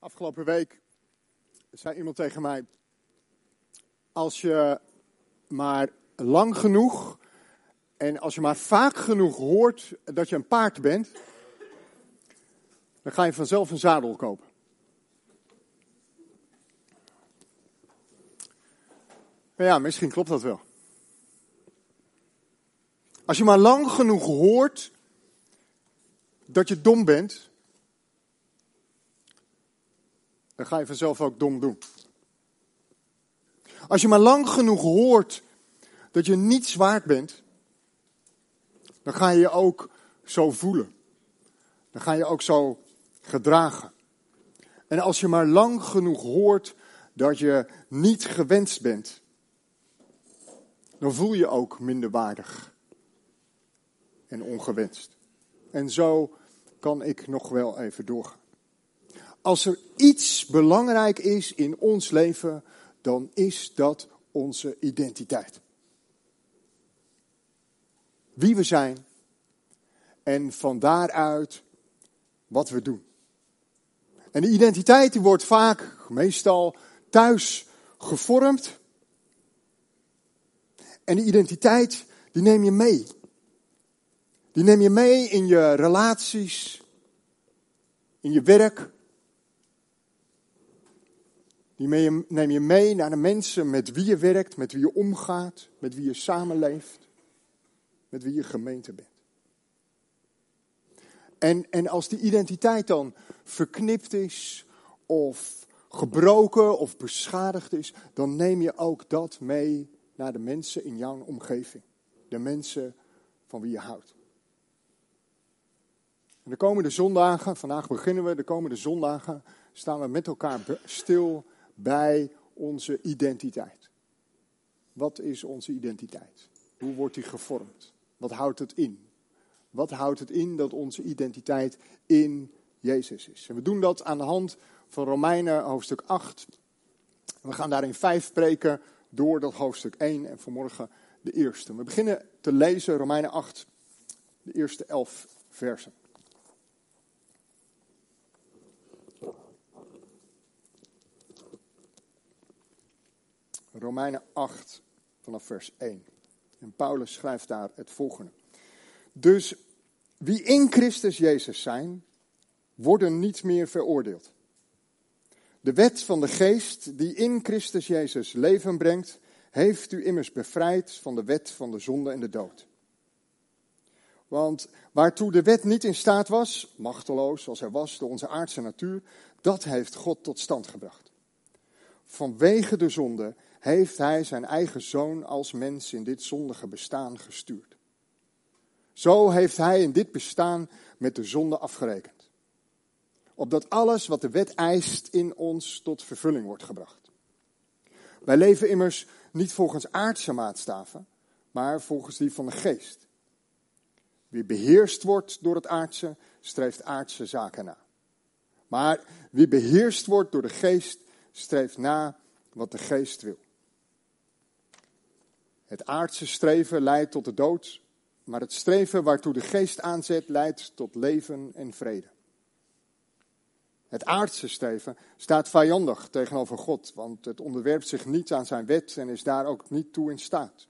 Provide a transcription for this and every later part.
Afgelopen week zei iemand tegen mij: Als je maar lang genoeg en als je maar vaak genoeg hoort dat je een paard bent, dan ga je vanzelf een zadel kopen. Ja, misschien klopt dat wel. Als je maar lang genoeg hoort dat je dom bent, dan ga je vanzelf ook dom doen. Als je maar lang genoeg hoort dat je niets waard bent, dan ga je je ook zo voelen. Dan ga je ook zo gedragen. En als je maar lang genoeg hoort dat je niet gewenst bent, dan voel je ook minder waardig en ongewenst. En zo kan ik nog wel even doorgaan. Als er iets belangrijk is in ons leven, dan is dat onze identiteit. Wie we zijn en van daaruit wat we doen. En die identiteit die wordt vaak, meestal thuis gevormd. En die identiteit die neem je mee. Die neem je mee in je relaties, in je werk, die neem je mee naar de mensen met wie je werkt, met wie je omgaat, met wie je samenleeft, met wie je gemeente bent. En, en als die identiteit dan verknipt is, of gebroken of beschadigd is, dan neem je ook dat mee naar de mensen in jouw omgeving. De mensen van wie je houdt. En de komende zondagen, vandaag beginnen we, de komende zondagen staan we met elkaar stil bij onze identiteit. Wat is onze identiteit? Hoe wordt die gevormd? Wat houdt het in? Wat houdt het in dat onze identiteit in Jezus is? En we doen dat aan de hand van Romeinen hoofdstuk 8. We gaan daarin vijf preken door dat hoofdstuk 1 en vanmorgen de eerste. We beginnen te lezen Romeinen 8, de eerste elf versen. Romeinen 8 vanaf vers 1. En Paulus schrijft daar het volgende. Dus wie in Christus Jezus zijn, worden niet meer veroordeeld. De wet van de geest die in Christus Jezus leven brengt, heeft u immers bevrijd van de wet van de zonde en de dood. Want waartoe de wet niet in staat was, machteloos zoals hij was door onze aardse natuur, dat heeft God tot stand gebracht. Vanwege de zonde heeft hij zijn eigen zoon als mens in dit zondige bestaan gestuurd. Zo heeft hij in dit bestaan met de zonde afgerekend. Opdat alles wat de wet eist in ons tot vervulling wordt gebracht. Wij leven immers niet volgens aardse maatstaven, maar volgens die van de geest. Wie beheerst wordt door het aardse, streeft aardse zaken na. Maar wie beheerst wordt door de geest, streeft na wat de geest wil. Het aardse streven leidt tot de dood, maar het streven waartoe de geest aanzet leidt tot leven en vrede. Het aardse streven staat vijandig tegenover God, want het onderwerpt zich niet aan zijn wet en is daar ook niet toe in staat.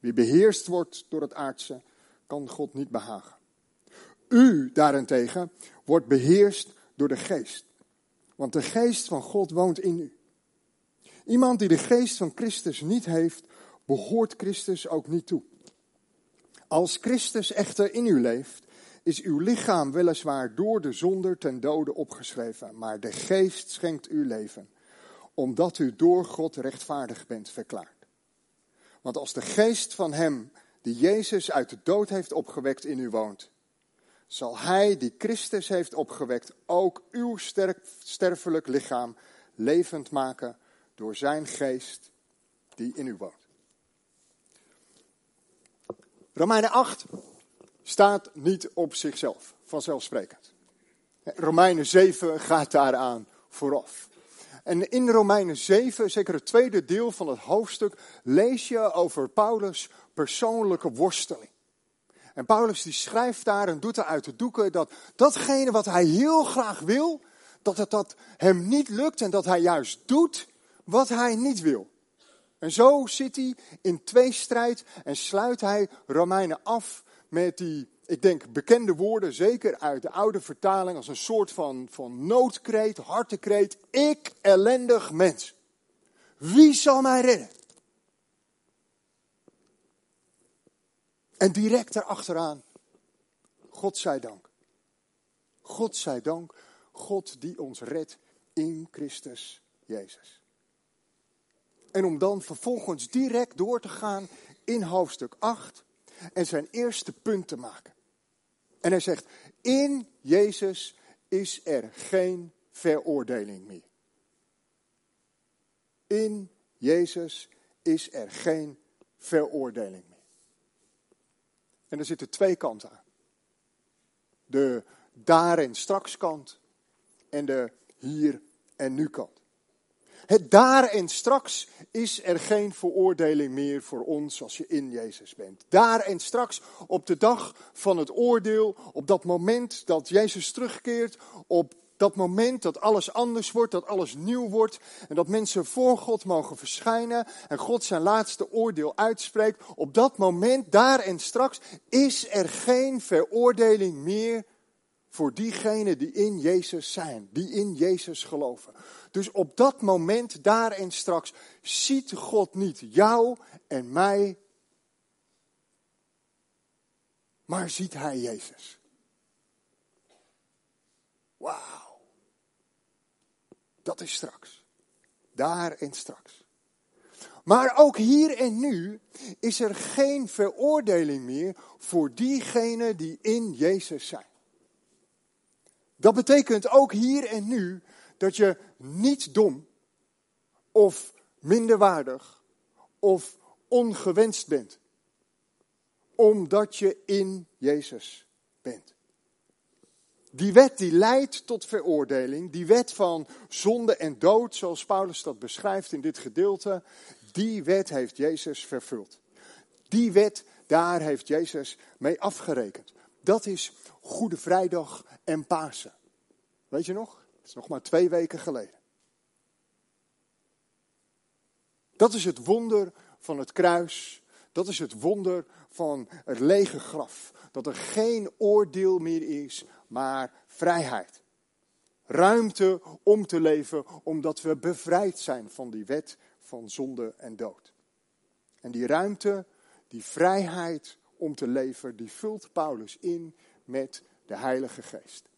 Wie beheerst wordt door het aardse, kan God niet behagen. U daarentegen wordt beheerst door de geest, want de geest van God woont in u. Iemand die de geest van Christus niet heeft, behoort Christus ook niet toe. Als Christus echter in u leeft, is uw lichaam weliswaar door de zonde ten dode opgeschreven, maar de geest schenkt u leven, omdat u door God rechtvaardig bent verklaard. Want als de geest van hem die Jezus uit de dood heeft opgewekt in u woont, zal hij die Christus heeft opgewekt ook uw sterfelijk lichaam levend maken door zijn geest die in u woont. Romeinen 8 staat niet op zichzelf, vanzelfsprekend. Romeinen 7 gaat daaraan vooraf. En in Romeinen 7, zeker het tweede deel van het hoofdstuk, lees je over Paulus' persoonlijke worsteling. En Paulus die schrijft daar en doet er uit de doeken dat datgene wat hij heel graag wil, Dat het dat hem niet lukt en dat hij juist doet wat hij niet wil. En zo zit hij in tweestrijd en sluit hij Romeinen af met die, ik denk, bekende woorden, zeker uit de oude vertaling, als een soort van, van noodkreet, hartekreet. Ik, ellendig mens. Wie zal mij redden? En direct daarachteraan, God zij dank. God zij dank, God die ons redt in Christus Jezus. En om dan vervolgens direct door te gaan in hoofdstuk 8 en zijn eerste punt te maken. En hij zegt, in Jezus is er geen veroordeling meer. In Jezus is er geen veroordeling meer. En er zitten twee kanten aan. De daar en straks kant en de hier en nu kant. Het daar en straks is er geen veroordeling meer voor ons als je in Jezus bent. Daar en straks op de dag van het oordeel, op dat moment dat Jezus terugkeert, op dat moment dat alles anders wordt, dat alles nieuw wordt en dat mensen voor God mogen verschijnen en God zijn laatste oordeel uitspreekt, op dat moment, daar en straks, is er geen veroordeling meer voor diegenen die in Jezus zijn, die in Jezus geloven. Dus op dat moment, daar en straks, ziet God niet jou en mij, maar ziet Hij Jezus. Wauw. Dat is straks. Daar en straks. Maar ook hier en nu is er geen veroordeling meer voor diegenen die in Jezus zijn. Dat betekent ook hier en nu dat je niet dom of minderwaardig of ongewenst bent. Omdat je in Jezus bent. Die wet die leidt tot veroordeling, die wet van zonde en dood, zoals Paulus dat beschrijft in dit gedeelte, die wet heeft Jezus vervuld. Die wet, daar heeft Jezus mee afgerekend. Dat is Goede Vrijdag en Pasen. Weet je nog? Het is nog maar twee weken geleden. Dat is het wonder van het kruis. Dat is het wonder van het lege graf. Dat er geen oordeel meer is, maar vrijheid. Ruimte om te leven, omdat we bevrijd zijn van die wet van zonde en dood. En die ruimte, die vrijheid om te leven, die vult Paulus in met de Heilige Geest.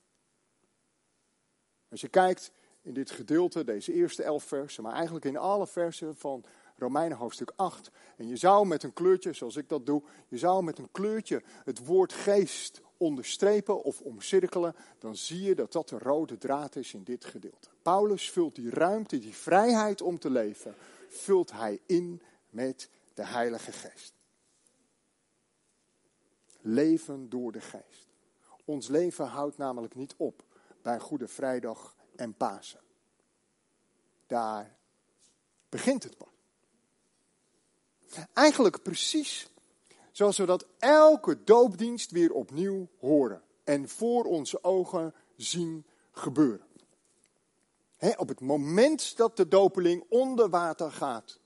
Als je kijkt in dit gedeelte, deze eerste elf versen, maar eigenlijk in alle versen van Romeinen hoofdstuk 8. En je zou met een kleurtje, zoals ik dat doe, je zou met een kleurtje het woord geest onderstrepen of omcirkelen, dan zie je dat dat de rode draad is in dit gedeelte. Paulus vult die ruimte, die vrijheid om te leven, vult hij in met de Heilige Geest. Leven door de Geest. Ons leven houdt namelijk niet op bij Goede Vrijdag en Pasen. Daar begint het pas. Eigenlijk precies zoals we dat elke doopdienst weer opnieuw horen en voor onze ogen zien gebeuren. op het moment dat de dopeling onder water gaat,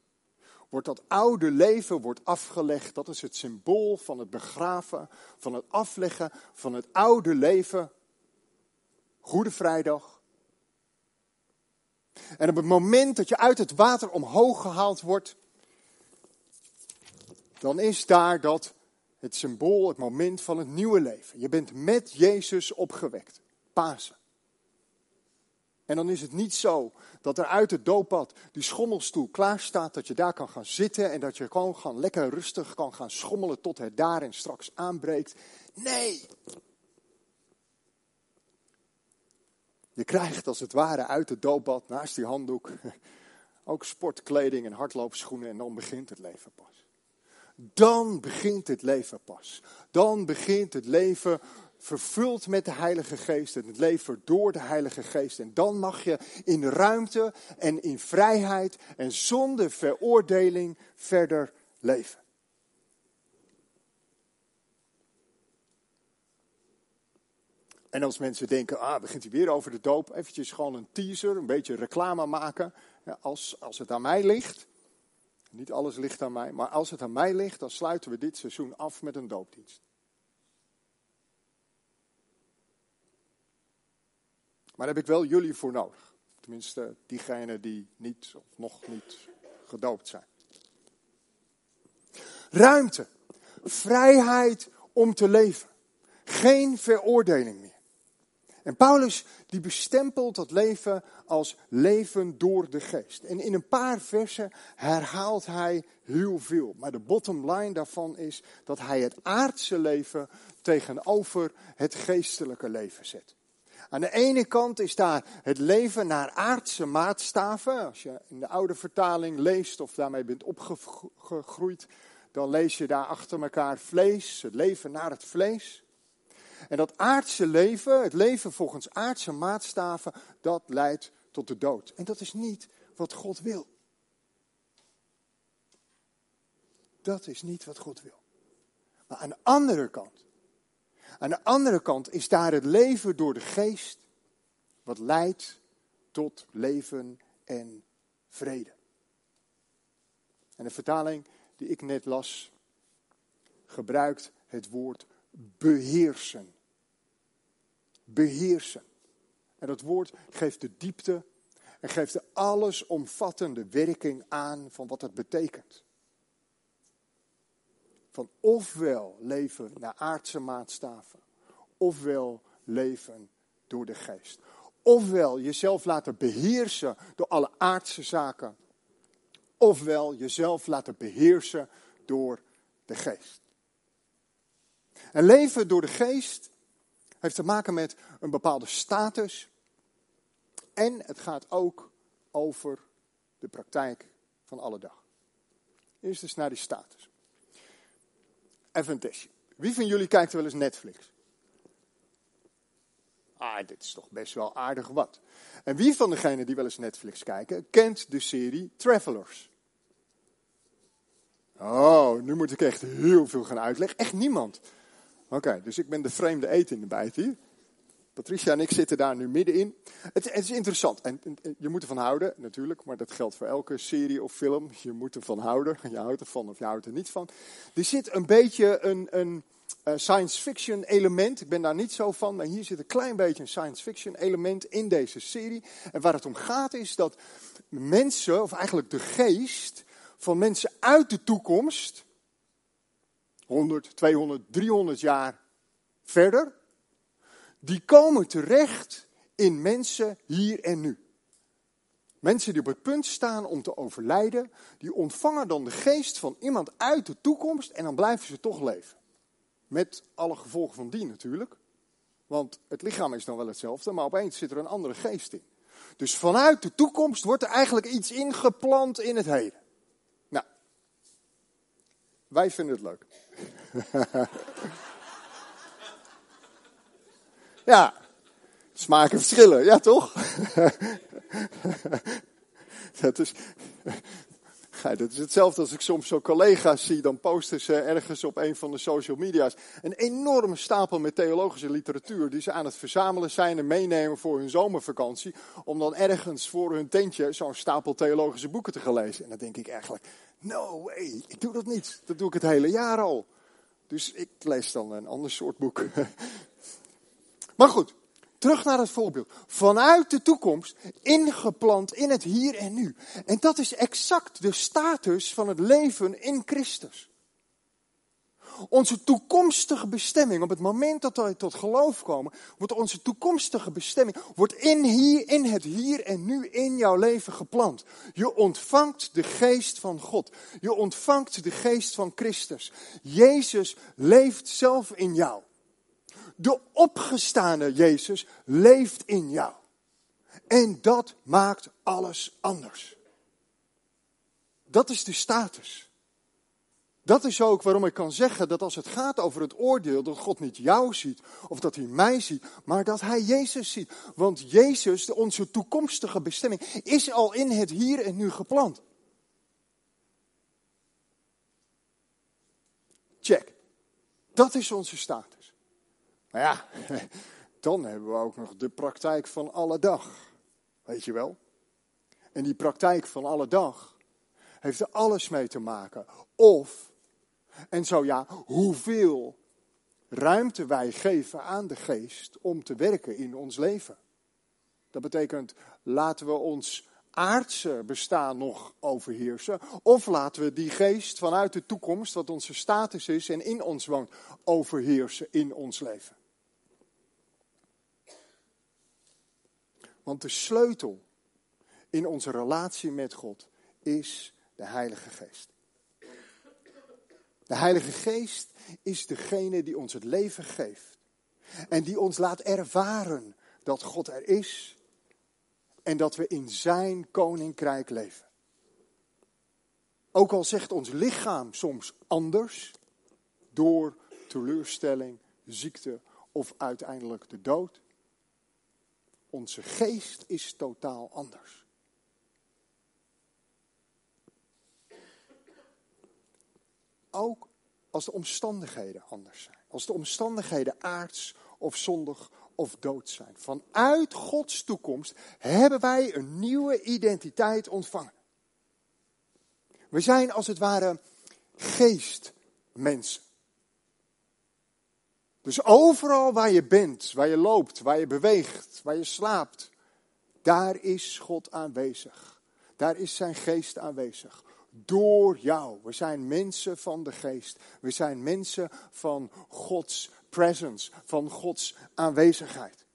wordt dat oude leven wordt afgelegd. Dat is het symbool van het begraven, van het afleggen van het oude leven Goede Vrijdag. En op het moment dat je uit het water omhoog gehaald wordt, dan is daar dat het symbool, het moment van het nieuwe leven. Je bent met Jezus opgewekt. Pasen. En dan is het niet zo dat er uit het dooppad die schommelstoel klaar staat, dat je daar kan gaan zitten en dat je gewoon gaan lekker rustig kan gaan schommelen tot het daar en straks aanbreekt. Nee, Je krijgt als het ware uit het doopbad, naast die handdoek, ook sportkleding en hardloopschoenen en dan begint het leven pas. Dan begint het leven pas. Dan begint het leven vervuld met de Heilige Geest en het leven door de Heilige Geest. En dan mag je in ruimte en in vrijheid en zonder veroordeling verder leven. En als mensen denken, ah, begint hij weer over de doop, eventjes gewoon een teaser, een beetje reclame maken. Ja, als, als het aan mij ligt, niet alles ligt aan mij, maar als het aan mij ligt, dan sluiten we dit seizoen af met een doopdienst. Maar daar heb ik wel jullie voor nodig. Tenminste, diegenen die niet of nog niet gedoopt zijn. Ruimte. Vrijheid om te leven. Geen veroordeling meer. En Paulus die bestempelt dat leven als leven door de geest. En in een paar versen herhaalt hij heel veel. Maar de bottom line daarvan is dat hij het aardse leven tegenover het geestelijke leven zet. Aan de ene kant is daar het leven naar aardse maatstaven. Als je in de oude vertaling leest of daarmee bent opgegroeid, dan lees je daar achter elkaar vlees, het leven naar het vlees. En dat aardse leven, het leven volgens aardse maatstaven, dat leidt tot de dood. En dat is niet wat God wil. Dat is niet wat God wil. Maar aan de andere kant, aan de andere kant is daar het leven door de geest, wat leidt tot leven en vrede. En de vertaling die ik net las, gebruikt het woord beheersen. Beheersen. En dat woord geeft de diepte en geeft de allesomvattende werking aan van wat het betekent. Van ofwel leven naar aardse maatstaven, ofwel leven door de geest. Ofwel jezelf laten beheersen door alle aardse zaken, ofwel jezelf laten beheersen door de geest. En leven door de geest heeft te maken met een bepaalde status. En het gaat ook over de praktijk van alle dag. Eerst eens naar die status. Even een testje. Wie van jullie kijkt wel eens Netflix? Ah, dit is toch best wel aardig wat. En wie van degenen die wel eens Netflix kijken, kent de serie Travelers? Oh, nu moet ik echt heel veel gaan uitleggen. Echt niemand. Oké, dus ik ben de vreemde eten in de bijt hier. Patricia en ik zitten daar nu middenin. Het, het is interessant. En, je moet ervan houden, natuurlijk. Maar dat geldt voor elke serie of film. Je moet ervan houden. Je houdt ervan of je houdt er niet van. Er zit een beetje een, een uh, science fiction element. Ik ben daar niet zo van. Maar hier zit een klein beetje een science fiction element in deze serie. En waar het om gaat is dat mensen, of eigenlijk de geest van mensen uit de toekomst 100, 200, 300 jaar verder, die komen terecht in mensen hier en nu. Mensen die op het punt staan om te overlijden, die ontvangen dan de geest van iemand uit de toekomst en dan blijven ze toch leven. Met alle gevolgen van die natuurlijk. Want het lichaam is dan wel hetzelfde, maar opeens zit er een andere geest in. Dus vanuit de toekomst wordt er eigenlijk iets ingeplant in het heden. Nou, wij vinden het leuk. ja, smaken verschillen, ja toch? dat is, dat is hetzelfde als ik soms zo collega's zie, dan posten ze ergens op een van de social media's een enorme stapel met theologische literatuur die ze aan het verzamelen zijn en meenemen voor hun zomervakantie, om dan ergens voor hun tentje zo'n stapel theologische boeken te gaan lezen. En dan denk ik eigenlijk, no way, ik doe dat niet. Dat doe ik het hele jaar al. Dus ik lees dan een ander soort boek. Maar goed, terug naar het voorbeeld. Vanuit de toekomst, ingeplant in het hier en nu. En dat is exact de status van het leven in Christus. Onze toekomstige bestemming, op het moment dat wij tot geloof komen, wordt onze toekomstige bestemming, wordt in, hier, in het hier en nu in jouw leven geplant. Je ontvangt de geest van God. Je ontvangt de geest van Christus. Jezus leeft zelf in jou. De opgestane Jezus leeft in jou. En dat maakt alles anders. Dat is de status. Dat is ook waarom ik kan zeggen dat als het gaat over het oordeel, dat God niet jou ziet of dat hij mij ziet, maar dat hij Jezus ziet. Want Jezus, onze toekomstige bestemming, is al in het hier en nu gepland. Check. Dat is onze status. Maar ja, dan hebben we ook nog de praktijk van alle dag. Weet je wel? En die praktijk van alle dag heeft er alles mee te maken. Of, en zo ja, hoeveel ruimte wij geven aan de geest om te werken in ons leven. Dat betekent, laten we ons aardse bestaan nog overheersen? Of laten we die geest vanuit de toekomst, wat onze status is en in ons woont, overheersen in ons leven? Want de sleutel in onze relatie met God is de Heilige Geest. De Heilige Geest is degene die ons het leven geeft. En die ons laat ervaren dat God er is en dat we in Zijn koninkrijk leven. Ook al zegt ons lichaam soms anders, door teleurstelling, ziekte of uiteindelijk de dood. Onze geest is totaal anders. Ook als de omstandigheden anders zijn. Als de omstandigheden aards of zondig of dood zijn. Vanuit Gods toekomst hebben wij een nieuwe identiteit ontvangen. We zijn als het ware geestmensen. Dus overal waar je bent, waar je loopt, waar je beweegt, waar je slaapt, daar is God aanwezig. Daar is zijn geest aanwezig. Door jou. We zijn mensen van de geest. We zijn mensen van Gods presence, van Gods aanwezigheid.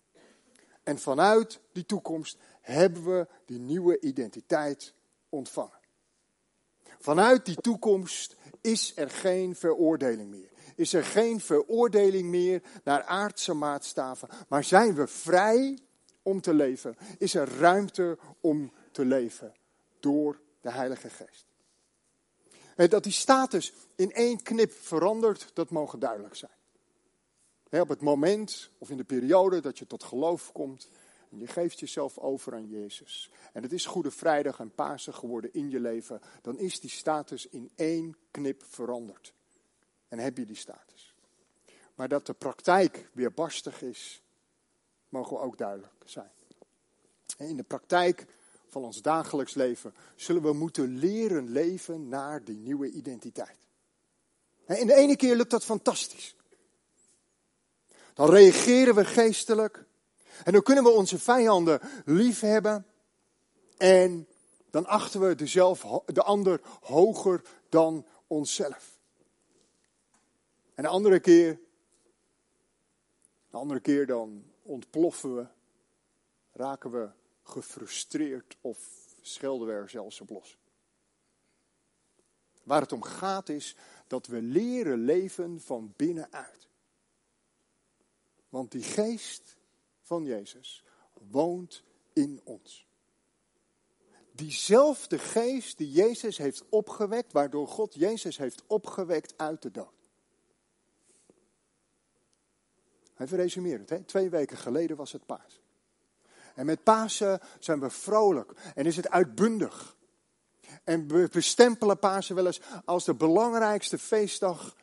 En vanuit die toekomst hebben we die nieuwe identiteit ontvangen. Vanuit die toekomst is er geen veroordeling meer. Is er geen veroordeling meer naar aardse maatstaven, maar zijn we vrij om te leven? Is er ruimte om te leven door de Heilige Geest? Dat die status in één knip verandert, dat mogen duidelijk zijn op het moment of in de periode dat je tot geloof komt en je geeft jezelf over aan Jezus. En het is Goede Vrijdag en Pasen geworden in je leven, dan is die status in één knip veranderd. En heb je die status. Maar dat de praktijk weer barstig is, mogen we ook duidelijk zijn. in de praktijk van ons dagelijks leven zullen we moeten leren leven naar die nieuwe identiteit. In de ene keer lukt dat fantastisch. Dan reageren we geestelijk. En dan kunnen we onze vijanden lief hebben. En dan achten we de, zelf, de ander hoger dan onszelf. En de andere keer, de andere keer dan ontploffen we, raken we gefrustreerd of schelden we er zelfs op los. Waar het om gaat is dat we leren leven van binnenuit. Want die geest van Jezus woont in ons. Diezelfde geest die Jezus heeft opgewekt, waardoor God Jezus heeft opgewekt uit de dood. Even resumeren het. Twee weken geleden was het paas. En met Pasen zijn we vrolijk en is het uitbundig. En we bestempelen Pasen wel eens als de belangrijkste feestdag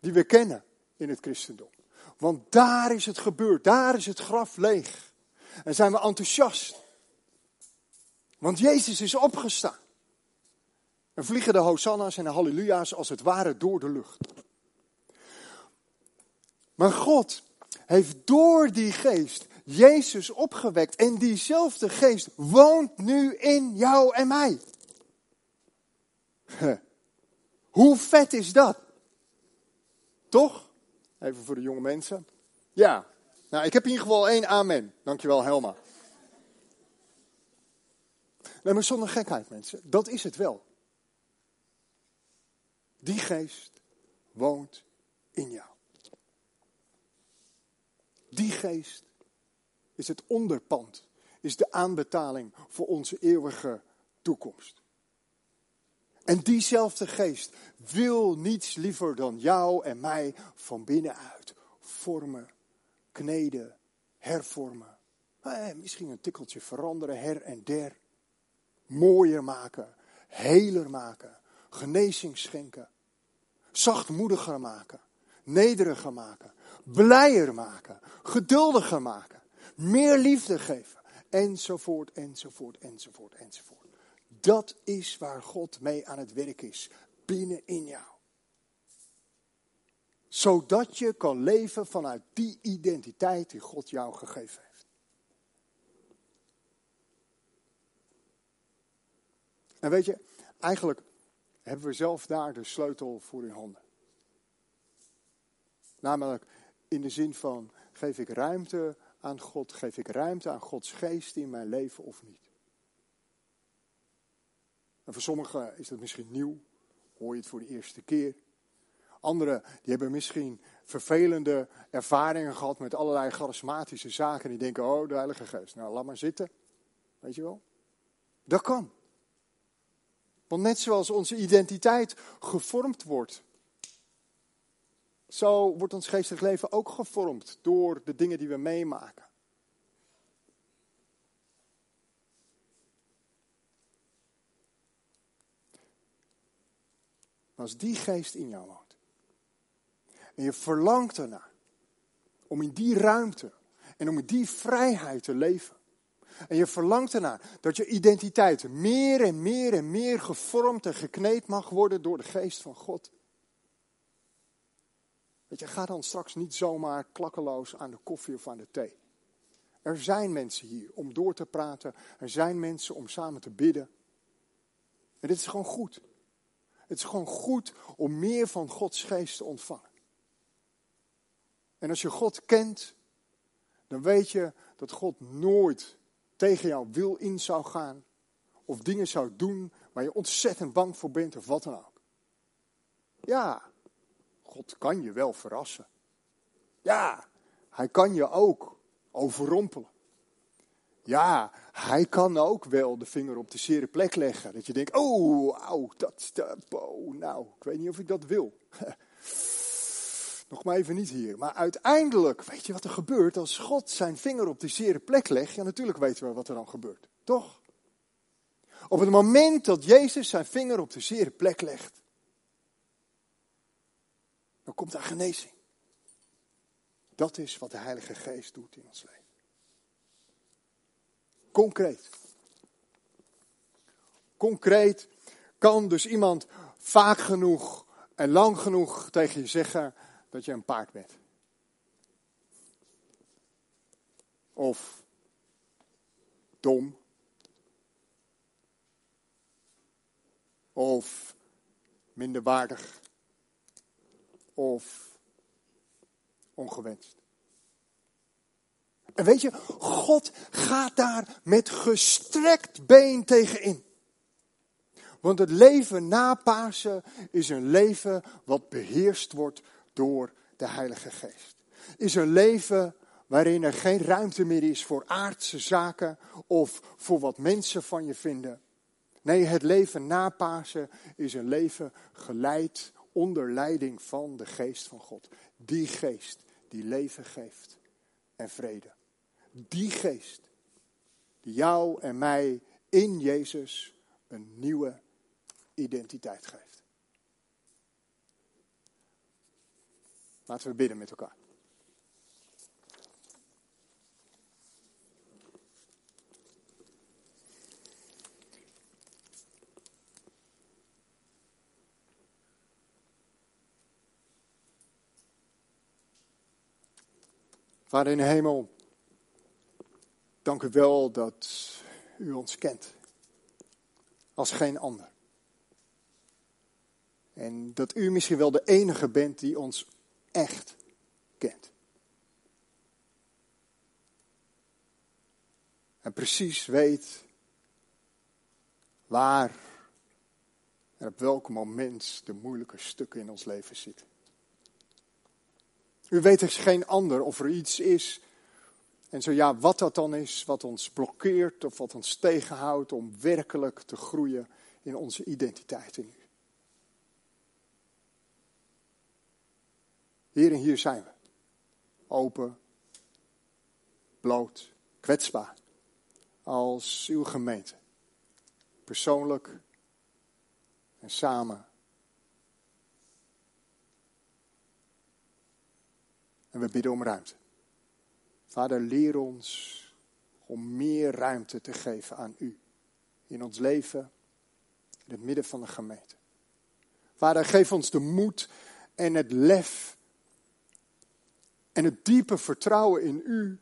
die we kennen in het christendom. Want daar is het gebeurd, daar is het graf leeg. En zijn we enthousiast. Want Jezus is opgestaan. En vliegen de hosanna's en de halleluja's als het ware door de lucht. Maar God heeft door die geest Jezus opgewekt. En diezelfde geest woont nu in jou en mij. Hoe vet is dat? Toch? Even voor de jonge mensen. Ja, nou ik heb in ieder geval één amen. Dankjewel Helma. Nee, maar zonder gekheid mensen, dat is het wel. Die geest woont in jou. Die geest is het onderpand, is de aanbetaling voor onze eeuwige toekomst. En diezelfde geest wil niets liever dan jou en mij van binnenuit vormen, kneden, hervormen. Eh, misschien een tikkeltje veranderen, her en der. Mooier maken, heler maken, genezing schenken, zachtmoediger maken, nederiger maken, blijer maken, geduldiger maken, meer liefde geven, enzovoort, enzovoort, enzovoort, enzovoort. Dat is waar God mee aan het werk is, binnen in jou. Zodat je kan leven vanuit die identiteit die God jou gegeven heeft. En weet je, eigenlijk hebben we zelf daar de sleutel voor in handen. Namelijk in de zin van, geef ik ruimte aan God, geef ik ruimte aan Gods geest in mijn leven of niet? En voor sommigen is dat misschien nieuw, hoor je het voor de eerste keer. Anderen die hebben misschien vervelende ervaringen gehad met allerlei charismatische zaken. Die denken, oh, de Heilige Geest. Nou, laat maar zitten. Weet je wel? Dat kan. Want net zoals onze identiteit gevormd wordt, zo wordt ons geestelijk leven ook gevormd door de dingen die we meemaken. Als die geest in jou woont. En je verlangt ernaar om in die ruimte en om in die vrijheid te leven. En je verlangt ernaar dat je identiteit meer en meer en meer gevormd en gekneed mag worden door de geest van God. Weet je, ga dan straks niet zomaar klakkeloos aan de koffie of aan de thee. Er zijn mensen hier om door te praten. Er zijn mensen om samen te bidden. En dit is gewoon goed. Het is gewoon goed om meer van Gods geest te ontvangen. En als je God kent, dan weet je dat God nooit tegen jouw wil in zou gaan. Of dingen zou doen waar je ontzettend bang voor bent of wat dan ook. Ja, God kan je wel verrassen. Ja, hij kan je ook overrompelen. Ja, hij kan ook wel de vinger op de zere plek leggen. Dat je denkt, oh, auw, dat, dat, oh, nou, ik weet niet of ik dat wil. Nog maar even niet hier. Maar uiteindelijk, weet je wat er gebeurt als God zijn vinger op de zere plek legt? Ja, natuurlijk weten we wat er dan gebeurt. Toch? Op het moment dat Jezus zijn vinger op de zere plek legt, dan komt daar genezing. Dat is wat de Heilige Geest doet in ons leven. Concreet. Concreet kan dus iemand vaak genoeg en lang genoeg tegen je zeggen dat je een paard bent. Of dom. Of minderwaardig. Of ongewenst. En weet je, God gaat daar met gestrekt been tegenin. Want het leven na Pasen is een leven wat beheerst wordt door de Heilige Geest. Is een leven waarin er geen ruimte meer is voor aardse zaken of voor wat mensen van je vinden. Nee, het leven na Pasen is een leven geleid onder leiding van de Geest van God. Die Geest die leven geeft en vrede. Die Geest die jou en mij in Jezus een nieuwe identiteit geeft. Laten we bidden met elkaar. Vader in de hemel, dank u wel dat u ons kent als geen ander. En dat u misschien wel de enige bent die ons echt kent. En precies weet waar en op welk moment de moeilijke stukken in ons leven zitten. U weet als geen ander of er iets is. En zo ja, wat dat dan is, wat ons blokkeert of wat ons tegenhoudt om werkelijk te groeien in onze identiteit in u. Hier en hier zijn we. Open, bloot, kwetsbaar. Als uw gemeente. Persoonlijk en samen. En we bidden om ruimte. Vader, leer ons om meer ruimte te geven aan U. In ons leven, in het midden van de gemeente. Vader, geef ons de moed en het lef en het diepe vertrouwen in U,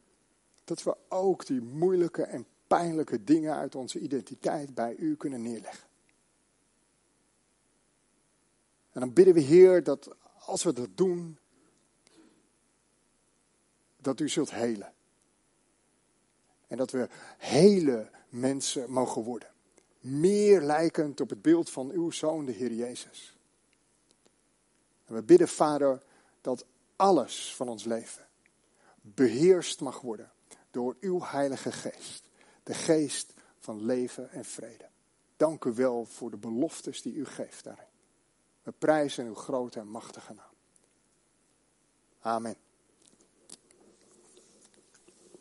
dat we ook die moeilijke en pijnlijke dingen uit onze identiteit bij U kunnen neerleggen. En dan bidden we, Heer, dat als we dat doen, dat U zult helen. En dat we hele mensen mogen worden. Meer lijkend op het beeld van uw Zoon, de Heer Jezus. En we bidden, Vader, dat alles van ons leven beheerst mag worden door uw Heilige Geest. De geest van leven en vrede. Dank u wel voor de beloftes die u geeft daarin. We prijzen uw grote en machtige naam. Amen.